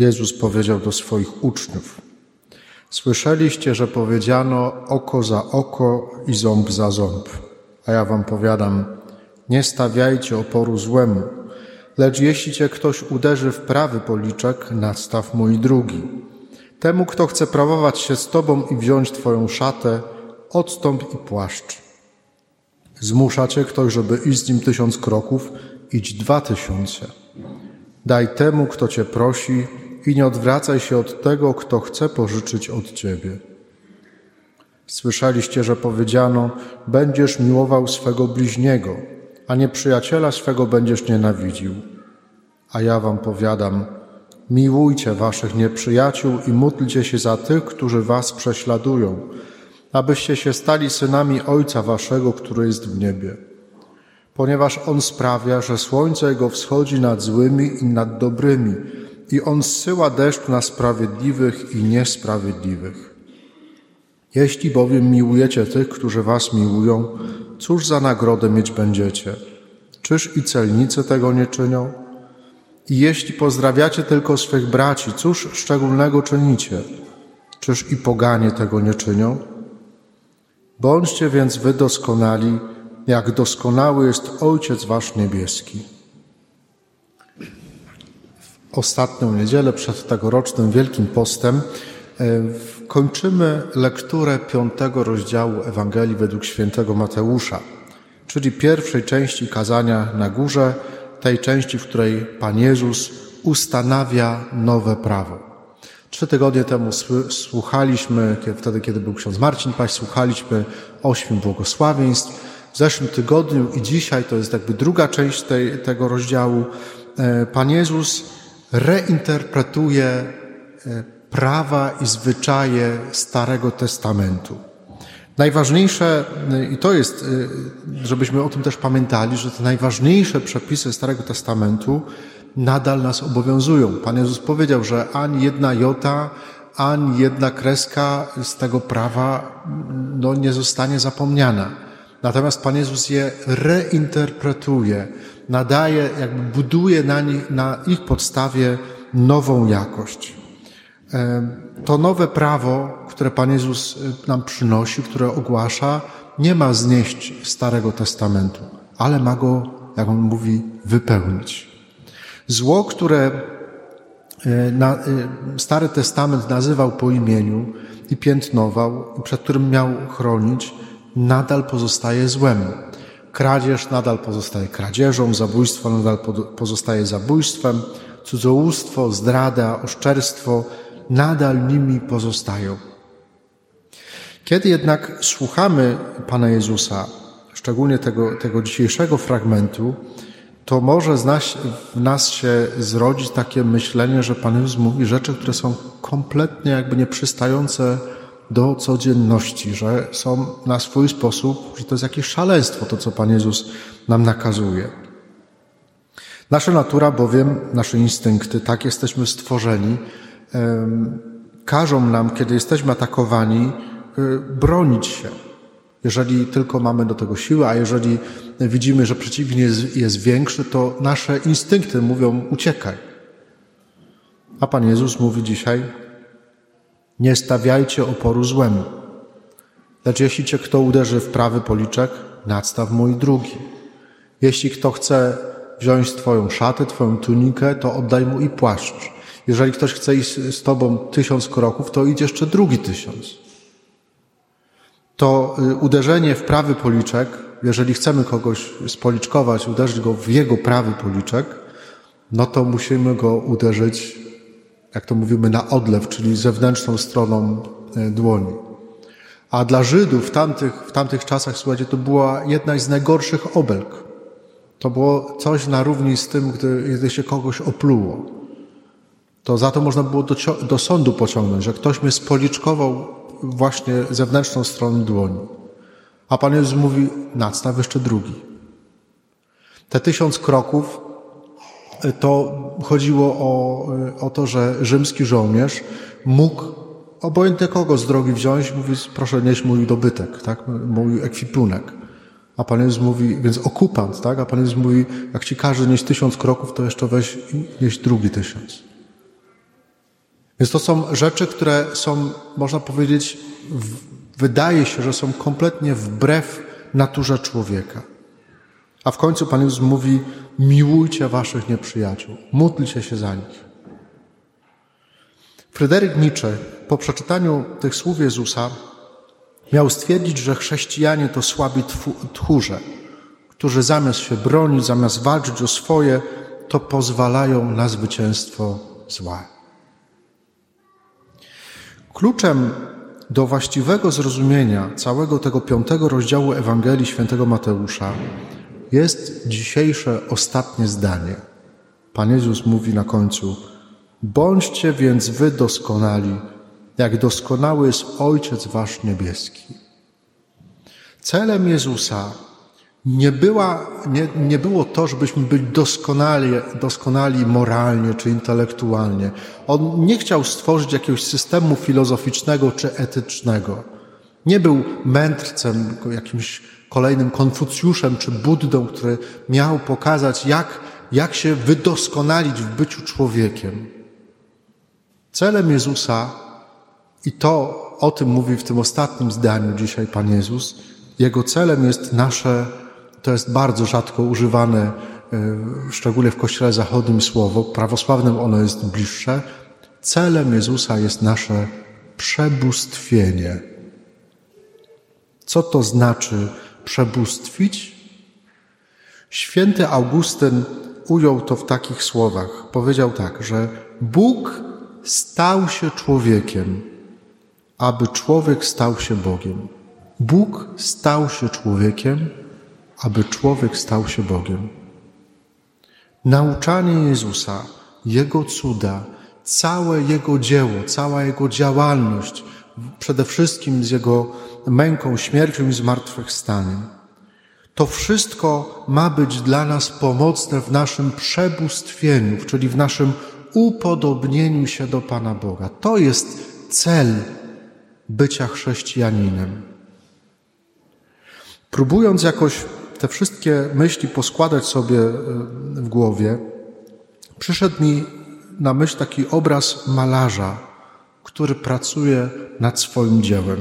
Jezus powiedział do swoich uczniów: Słyszeliście, że powiedziano oko za oko i ząb za ząb. A ja wam powiadam: Nie stawiajcie oporu złemu, lecz jeśli cię ktoś uderzy w prawy policzek, nadstaw mój drugi. Temu, kto chce prawować się z tobą i wziąć twoją szatę, odstąp i płaszcz. Zmusza cię ktoś, żeby iść z nim tysiąc kroków, idź dwa tysiące. Daj temu, kto cię prosi, i nie odwracaj się od tego, kto chce pożyczyć od ciebie. Słyszeliście, że powiedziano: Będziesz miłował swego bliźniego, a nieprzyjaciela swego będziesz nienawidził. A ja wam powiadam: Miłujcie waszych nieprzyjaciół i módlcie się za tych, którzy was prześladują, abyście się stali synami Ojca waszego, który jest w niebie. Ponieważ On sprawia, że słońce Jego wschodzi nad złymi i nad dobrymi, i On zsyła deszcz na sprawiedliwych i niesprawiedliwych. Jeśli bowiem miłujecie tych, którzy was miłują, cóż za nagrodę mieć będziecie? Czyż i celnicy tego nie czynią? I jeśli pozdrawiacie tylko swych braci, cóż szczególnego czynicie? Czyż i poganie tego nie czynią? Bądźcie więc wy doskonali, jak doskonały jest Ojciec Wasz Niebieski. Ostatnią niedzielę przed tegorocznym Wielkim Postem e, kończymy lekturę piątego rozdziału Ewangelii według świętego Mateusza, czyli pierwszej części kazania na górze, tej części, w której Pan Jezus ustanawia nowe prawo. Trzy tygodnie temu słuchaliśmy, wtedy kiedy był ksiądz Marcin Paś, słuchaliśmy ośmiu błogosławieństw. W zeszłym tygodniu i dzisiaj, to jest jakby druga część tej, tego rozdziału, e, Pan Jezus reinterpretuje e, prawa i zwyczaje Starego Testamentu. Najważniejsze, i to jest, y, żebyśmy o tym też pamiętali, że te najważniejsze przepisy Starego Testamentu nadal nas obowiązują. Pan Jezus powiedział, że ani jedna jota, ani jedna kreska z tego prawa no, nie zostanie zapomniana. Natomiast Pan Jezus je reinterpretuje, nadaje, jakby buduje na, nich, na ich podstawie nową jakość. To nowe prawo, które Pan Jezus y, nam przynosi, które ogłasza, nie ma znieść Starego Testamentu, ale ma go, jak on mówi, wypełnić. Zło, które y, y, Stary Testament nazywał po imieniu i piętnował, przed którym miał chronić, nadal pozostaje złem. Kradzież nadal pozostaje kradzieżą, zabójstwo nadal pozostaje zabójstwem, cudzołóstwo, zdrada, oszczerstwo nadal nimi pozostają. Kiedy jednak słuchamy Pana Jezusa, szczególnie tego, tego dzisiejszego fragmentu, to może w nas się zrodzić takie myślenie, że Pan Jezus mówi rzeczy, które są kompletnie jakby nieprzystające do codzienności, że są na swój sposób, że to jest jakieś szaleństwo, to co Pan Jezus nam nakazuje. Nasza natura bowiem, nasze instynkty, tak jesteśmy stworzeni, każą nam, kiedy jesteśmy atakowani, y, bronić się. Jeżeli tylko mamy do tego siłę, a jeżeli widzimy, że przeciwnik jest, jest większy, to nasze instynkty mówią uciekaj. A Pan Jezus mówi dzisiaj, nie stawiajcie oporu złemu. Lecz jeśli cię kto uderzy w prawy policzek, nadstaw mój drugi. Jeśli kto chce wziąć twoją szatę, twoją tunikę, to oddaj mu i płaszcz. Jeżeli ktoś chce iść z tobą tysiąc kroków, to idź jeszcze drugi tysiąc. To y, uderzenie w prawy policzek, jeżeli chcemy kogoś spoliczkować, uderzyć go w jego prawy policzek, no to musimy go uderzyć, jak to mówimy, na odlew, czyli zewnętrzną stroną y, dłoni. A dla Żydów w tamtych, w tamtych czasach, słuchajcie, to była jedna z najgorszych obelg. To było coś na równi z tym, gdy, gdy się kogoś opluło to za to można było do, do sądu pociągnąć, że ktoś mnie spoliczkował właśnie zewnętrzną stronę dłoni. A Pan Jezus mówi, nadstaw jeszcze drugi. Te tysiąc kroków to chodziło o, o to, że rzymski żołnierz mógł obojętnie kogo z drogi wziąć, mówi, proszę nieść mój dobytek, tak, mój ekwipunek. A Pan Jezus mówi, więc okupant, tak, a Pan Jezus mówi, jak ci każe nieść tysiąc kroków, to jeszcze weź nieść drugi tysiąc. Więc to są rzeczy, które są, można powiedzieć, wydaje się, że są kompletnie wbrew naturze człowieka. A w końcu Pan Jezus mówi: miłujcie waszych nieprzyjaciół, módlcie się za nich. Fryderyk Nietzsche po przeczytaniu tych słów Jezusa miał stwierdzić, że chrześcijanie to słabi tchórze, którzy zamiast się bronić, zamiast walczyć o swoje, to pozwalają na zwycięstwo zła. Kluczem do właściwego zrozumienia całego tego piątego rozdziału Ewangelii Świętego Mateusza jest dzisiejsze ostatnie zdanie. Pan Jezus mówi na końcu: Bądźcie więc wy doskonali, jak doskonały jest Ojciec Wasz Niebieski. Celem Jezusa nie, była, nie, nie było to, żebyśmy byli doskonali, doskonali moralnie czy intelektualnie. On nie chciał stworzyć jakiegoś systemu filozoficznego czy etycznego. Nie był mędrcem, jakimś kolejnym Konfucjuszem czy Buddą, który miał pokazać, jak, jak się wydoskonalić w byciu człowiekiem. Celem Jezusa, i to o tym mówi w tym ostatnim zdaniu dzisiaj Pan Jezus, jego celem jest nasze to jest bardzo rzadko używane, e, szczególnie w Kościele Zachodnim słowo, prawosławnym ono jest bliższe. Celem Jezusa jest nasze przebóstwienie. Co to znaczy przebóstwić? Święty Augustyn ujął to w takich słowach. Powiedział tak, że Bóg stał się człowiekiem, aby człowiek stał się Bogiem. Bóg stał się człowiekiem, aby człowiek stał się Bogiem. Nauczanie Jezusa, Jego cuda, całe Jego dzieło, cała Jego działalność, przede wszystkim z Jego męką, śmiercią i zmartwychwstaniem, to wszystko ma być dla nas pomocne w naszym przebóstwieniu, czyli w naszym upodobnieniu się do Pana Boga. To jest cel bycia chrześcijaninem. Próbując jakoś te wszystkie myśli poskładać sobie e, w głowie, przyszedł mi na myśl taki obraz malarza, który pracuje nad swoim dziełem.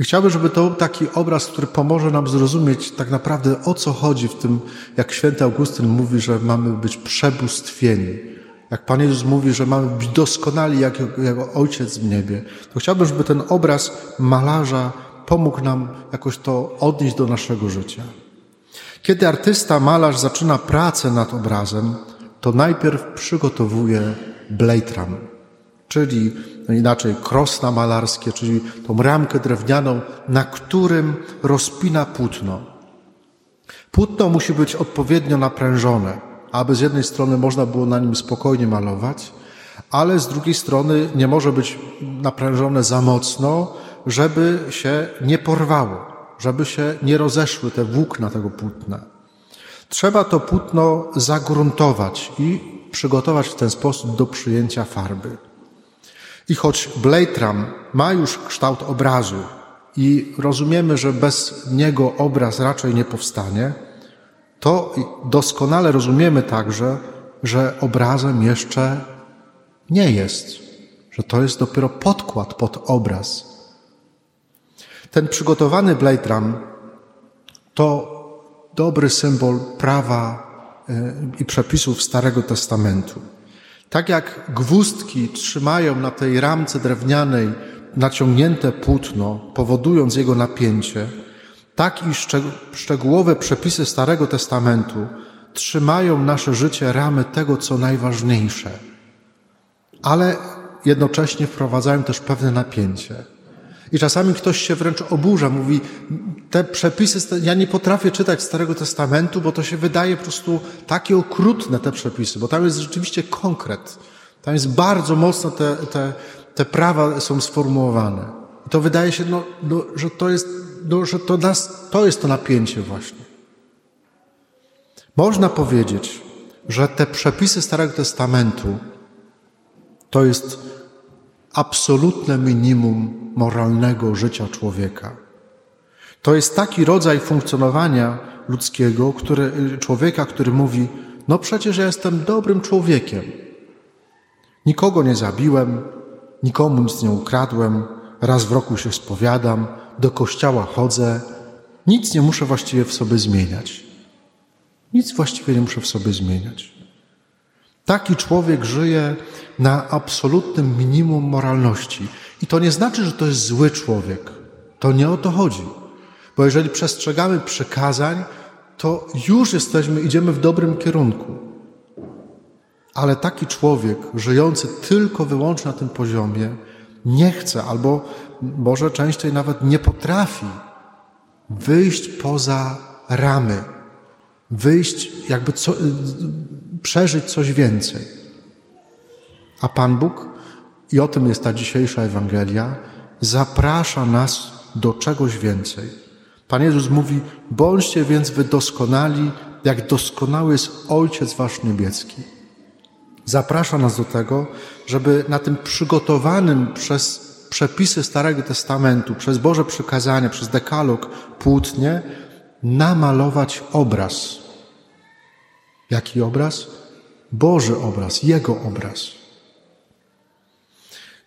I chciałbym, żeby to był taki obraz, który pomoże nam zrozumieć tak naprawdę o co chodzi w tym, jak święty Augustyn mówi, że mamy być przebóstwieni. Jak Pan Jezus mówi, że mamy być doskonali jak Jego Ojciec w niebie, to chciałbym, żeby ten obraz malarza pomógł nam jakoś to odnieść do naszego życia. Kiedy artysta, malarz zaczyna pracę nad obrazem, to najpierw przygotowuje blejtram, czyli no inaczej krosna malarskie, czyli tą ramkę drewnianą, na którym rozpina płótno. Płótno musi być odpowiednio naprężone, aby z jednej strony można było na nim spokojnie malować, ale z drugiej strony nie może być naprężone za mocno, żeby się nie porwało, żeby się nie rozeszły te włókna tego płótna. Trzeba to płótno zagruntować i przygotować w ten sposób do przyjęcia farby. I choć Bladeram ma już kształt obrazu i rozumiemy, że bez niego obraz raczej nie powstanie, to doskonale rozumiemy także, że obrazem jeszcze nie jest, że to jest dopiero podkład pod obraz, ten przygotowany Run to dobry symbol prawa e, i przepisów Starego Testamentu. Tak jak gwózdki trzymają na tej ramce drewnianej naciągnięte płótno, powodując jego napięcie, tak i szczegółowe przepisy Starego Testamentu trzymają nasze życie ramy tego, co najważniejsze, ale jednocześnie wprowadzają też pewne napięcie. I czasami ktoś się wręcz oburza, mówi, te przepisy, ja nie potrafię czytać Starego Testamentu, bo to się wydaje po prostu takie okrutne te przepisy, bo tam jest rzeczywiście konkret. Tam jest bardzo mocno te, te, te prawa są sformułowane. I to wydaje się, no, no, że to jest, no, że to nas, to jest to napięcie właśnie. Można powiedzieć, że te przepisy Starego Testamentu to jest absolutne minimum moralnego życia człowieka. To jest taki rodzaj funkcjonowania ludzkiego, który, człowieka, który mówi: No przecież ja jestem dobrym człowiekiem. Nikogo nie zabiłem, nikomu nic nie ukradłem, raz w roku się spowiadam, do kościoła chodzę, nic nie muszę właściwie w sobie zmieniać. Nic właściwie nie muszę w sobie zmieniać. Taki człowiek żyje na absolutnym minimum moralności. I to nie znaczy, że to jest zły człowiek. To nie o to chodzi. Bo jeżeli przestrzegamy przykazań, to już jesteśmy, idziemy w dobrym kierunku. Ale taki człowiek, żyjący tylko wyłącznie na tym poziomie, nie chce albo może częściej nawet nie potrafi wyjść poza ramy, wyjść, jakby co, przeżyć coś więcej. A Pan Bóg, i o tym jest ta dzisiejsza Ewangelia, zaprasza nas do czegoś więcej. Pan Jezus mówi: Bądźcie więc wy doskonali, jak doskonały jest Ojciec Wasz Niebieski. Zaprasza nas do tego, żeby na tym przygotowanym przez przepisy Starego Testamentu, przez Boże przykazania, przez dekalog płótnie, namalować obraz. Jaki obraz? Boży obraz, Jego obraz.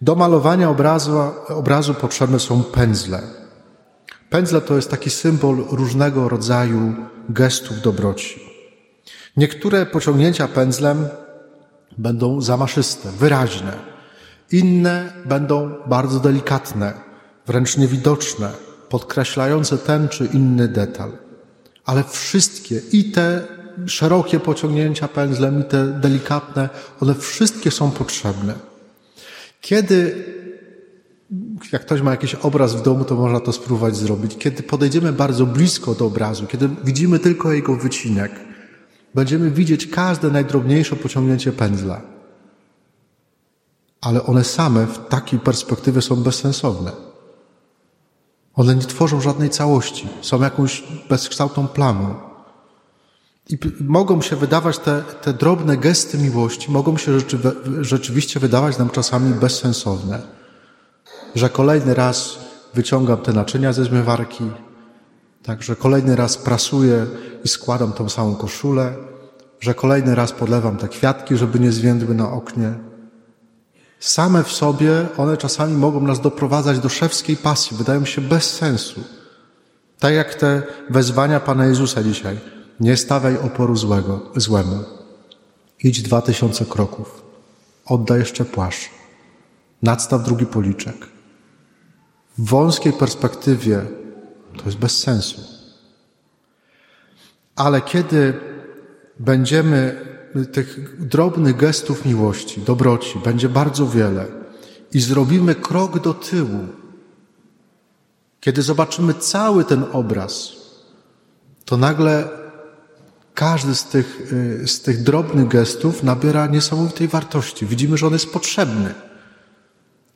Do malowania obrazu, obrazu potrzebne są pędzle. Pędzle to jest taki symbol różnego rodzaju gestów dobroci. Niektóre pociągnięcia pędzlem będą zamaszyste, wyraźne. Inne będą bardzo delikatne, wręcz niewidoczne, podkreślające ten czy inny detal. Ale wszystkie, i te szerokie pociągnięcia pędzlem, i te delikatne, one wszystkie są potrzebne. Kiedy, jak ktoś ma jakiś obraz w domu, to można to spróbować zrobić. Kiedy podejdziemy bardzo blisko do obrazu, kiedy widzimy tylko jego wycinek, będziemy widzieć każde najdrobniejsze pociągnięcie pędzla. Ale one same w takiej perspektywie są bezsensowne. One nie tworzą żadnej całości, są jakąś bezkształtną plamą. I mogą się wydawać te, te drobne gesty miłości, mogą się rzeczy, rzeczywiście wydawać nam czasami bezsensowne. Że kolejny raz wyciągam te naczynia ze zmywarki, Także kolejny raz prasuję i składam tą samą koszulę, że kolejny raz podlewam te kwiatki, żeby nie zwiędły na oknie. Same w sobie one czasami mogą nas doprowadzać do szewskiej pasji, wydają się bez sensu. Tak jak te wezwania Pana Jezusa dzisiaj. Nie stawiaj oporu złego, złemu. Idź dwa tysiące kroków. Oddaj jeszcze płaszcz. Nadstaw drugi policzek. W wąskiej perspektywie to jest bez sensu. Ale kiedy będziemy tych drobnych gestów miłości, dobroci, będzie bardzo wiele i zrobimy krok do tyłu, kiedy zobaczymy cały ten obraz, to nagle każdy z tych, y, z tych drobnych gestów nabiera niesamowitej wartości. Widzimy, że on jest potrzebny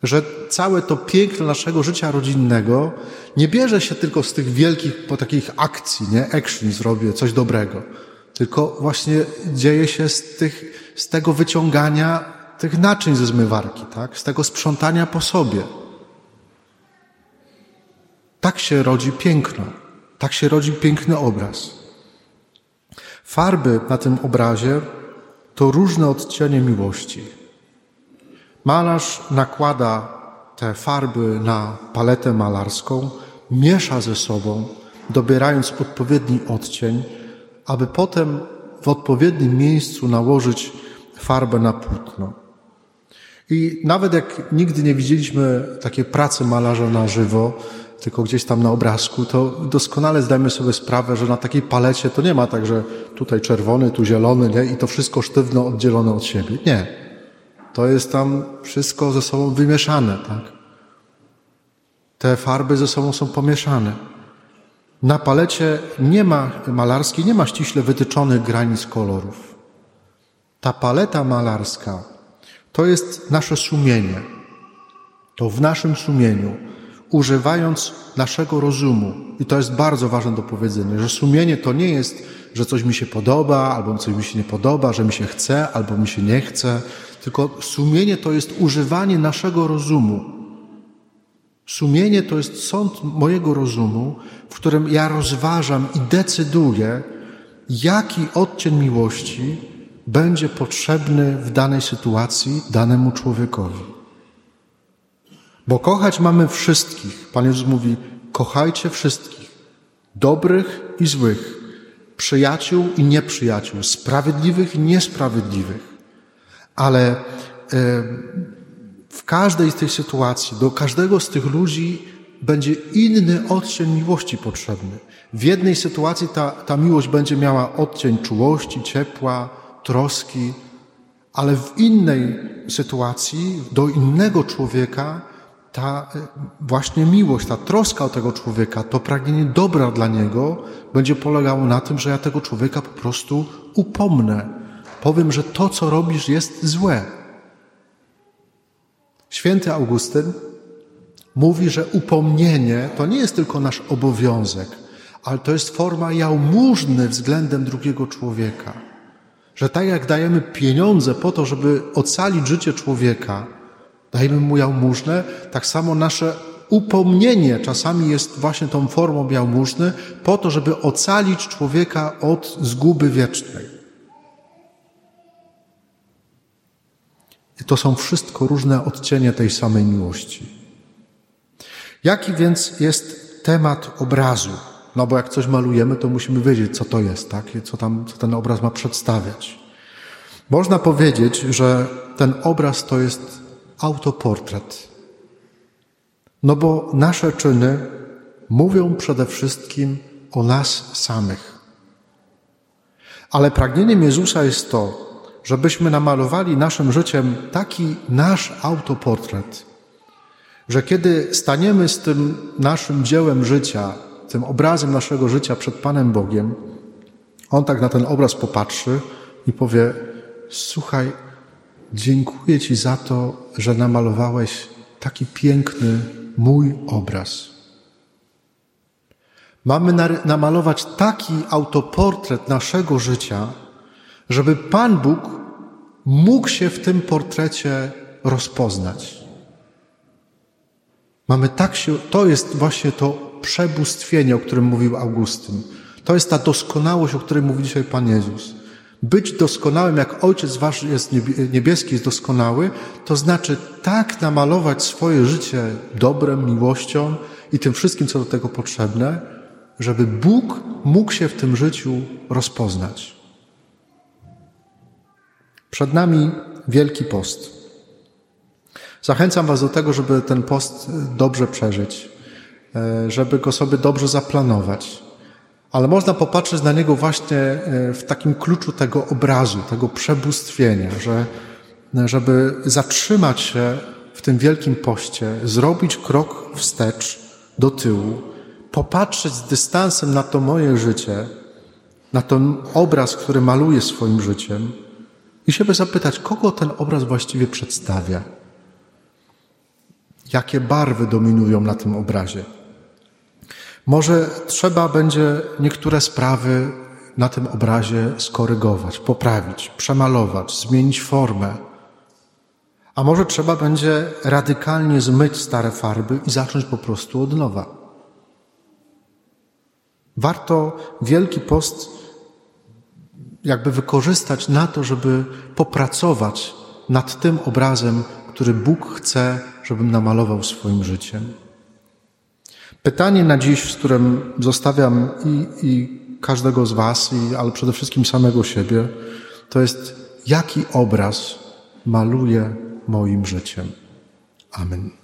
że całe to piękno naszego życia rodzinnego nie bierze się tylko z tych wielkich, po takich akcji, nie? Action zrobię, coś dobrego. Tylko właśnie dzieje się z, tych, z tego wyciągania tych naczyń ze zmywarki, tak? Z tego sprzątania po sobie. Tak się rodzi piękno. Tak się rodzi piękny obraz. Farby na tym obrazie to różne odcienie miłości. Malarz nakłada te farby na paletę malarską, miesza ze sobą, dobierając odpowiedni odcień, aby potem w odpowiednim miejscu nałożyć farbę na płótno. I nawet jak nigdy nie widzieliśmy takiej pracy malarza na żywo, tylko gdzieś tam na obrazku, to doskonale zdajemy sobie sprawę, że na takiej palecie to nie ma tak, że tutaj czerwony, tu zielony, nie? i to wszystko sztywno oddzielone od siebie. Nie. To jest tam wszystko ze sobą wymieszane, tak? Te farby ze sobą są pomieszane. Na palecie nie ma malarskiej, nie ma ściśle wytyczonych granic kolorów. Ta paleta malarska to jest nasze sumienie. To w naszym sumieniu, używając naszego rozumu, i to jest bardzo ważne do powiedzenia, że sumienie to nie jest, że coś mi się podoba, albo coś mi się nie podoba, że mi się chce, albo mi się nie chce, tylko sumienie to jest używanie naszego rozumu. Sumienie to jest sąd mojego rozumu, w którym ja rozważam i decyduję, jaki odcień miłości będzie potrzebny w danej sytuacji danemu człowiekowi. Bo kochać mamy wszystkich. Pan Jezus mówi: kochajcie wszystkich, dobrych i złych, przyjaciół i nieprzyjaciół, sprawiedliwych i niesprawiedliwych. Ale e, w każdej z tych sytuacji, do każdego z tych ludzi będzie inny odcień miłości potrzebny. W jednej sytuacji ta, ta miłość będzie miała odcień czułości, ciepła, troski, ale w innej sytuacji do innego człowieka ta właśnie miłość, ta troska o tego człowieka, to pragnienie dobra dla niego będzie polegało na tym, że ja tego człowieka po prostu upomnę. Powiem, że to, co robisz, jest złe. Święty Augustyn mówi, że upomnienie to nie jest tylko nasz obowiązek, ale to jest forma jałmużny względem drugiego człowieka. Że tak jak dajemy pieniądze po to, żeby ocalić życie człowieka, dajemy mu jałmużnę, tak samo nasze upomnienie czasami jest właśnie tą formą jałmużny po to, żeby ocalić człowieka od zguby wiecznej. I to są wszystko różne odcienie tej samej miłości. Jaki więc jest temat obrazu? No bo jak coś malujemy, to musimy wiedzieć, co to jest, tak? Co tam, co ten obraz ma przedstawiać. Można powiedzieć, że ten obraz to jest autoportret. No bo nasze czyny mówią przede wszystkim o nas samych. Ale pragnieniem Jezusa jest to, żebyśmy namalowali naszym życiem taki nasz autoportret, że kiedy staniemy z tym naszym dziełem życia, tym obrazem naszego życia przed Panem Bogiem, On tak na ten obraz popatrzy i powie: Słuchaj, dziękuję Ci za to, że namalowałeś taki piękny mój obraz. Mamy namalować taki autoportret naszego życia, żeby Pan Bóg mógł się w tym portrecie rozpoznać. Mamy tak się, to jest właśnie to przebóstwienie, o którym mówił Augustyn. To jest ta doskonałość, o której mówi dzisiaj Pan Jezus. Być doskonałym, jak Ojciec Wasz jest niebieski, jest doskonały, to znaczy tak namalować swoje życie dobrem, miłością i tym wszystkim, co do tego potrzebne, żeby Bóg mógł się w tym życiu rozpoznać. Przed nami Wielki Post. Zachęcam Was do tego, żeby ten post dobrze przeżyć, e, żeby go sobie dobrze zaplanować. Ale można popatrzeć na niego właśnie e, w takim kluczu tego obrazu, tego przebóstwienia, że żeby zatrzymać się w tym wielkim poście, zrobić krok wstecz, do tyłu, popatrzeć z dystansem na to moje życie, na ten obraz, który maluję swoim życiem i siebie zapytać, kogo ten obraz właściwie przedstawia jakie barwy dominują na tym obrazie. Może trzeba będzie niektóre sprawy na tym obrazie skorygować, poprawić, przemalować, zmienić formę. A może trzeba będzie radykalnie zmyć stare farby i zacząć po prostu od nowa. Warto Wielki Post jakby wykorzystać na to, żeby popracować nad tym obrazem, który Bóg chce, żebym namalował swoim życiem. Pytanie na dziś, z którym zostawiam i, i każdego z Was, i, ale przede wszystkim samego siebie, to jest, jaki obraz maluje moim życiem. Amen.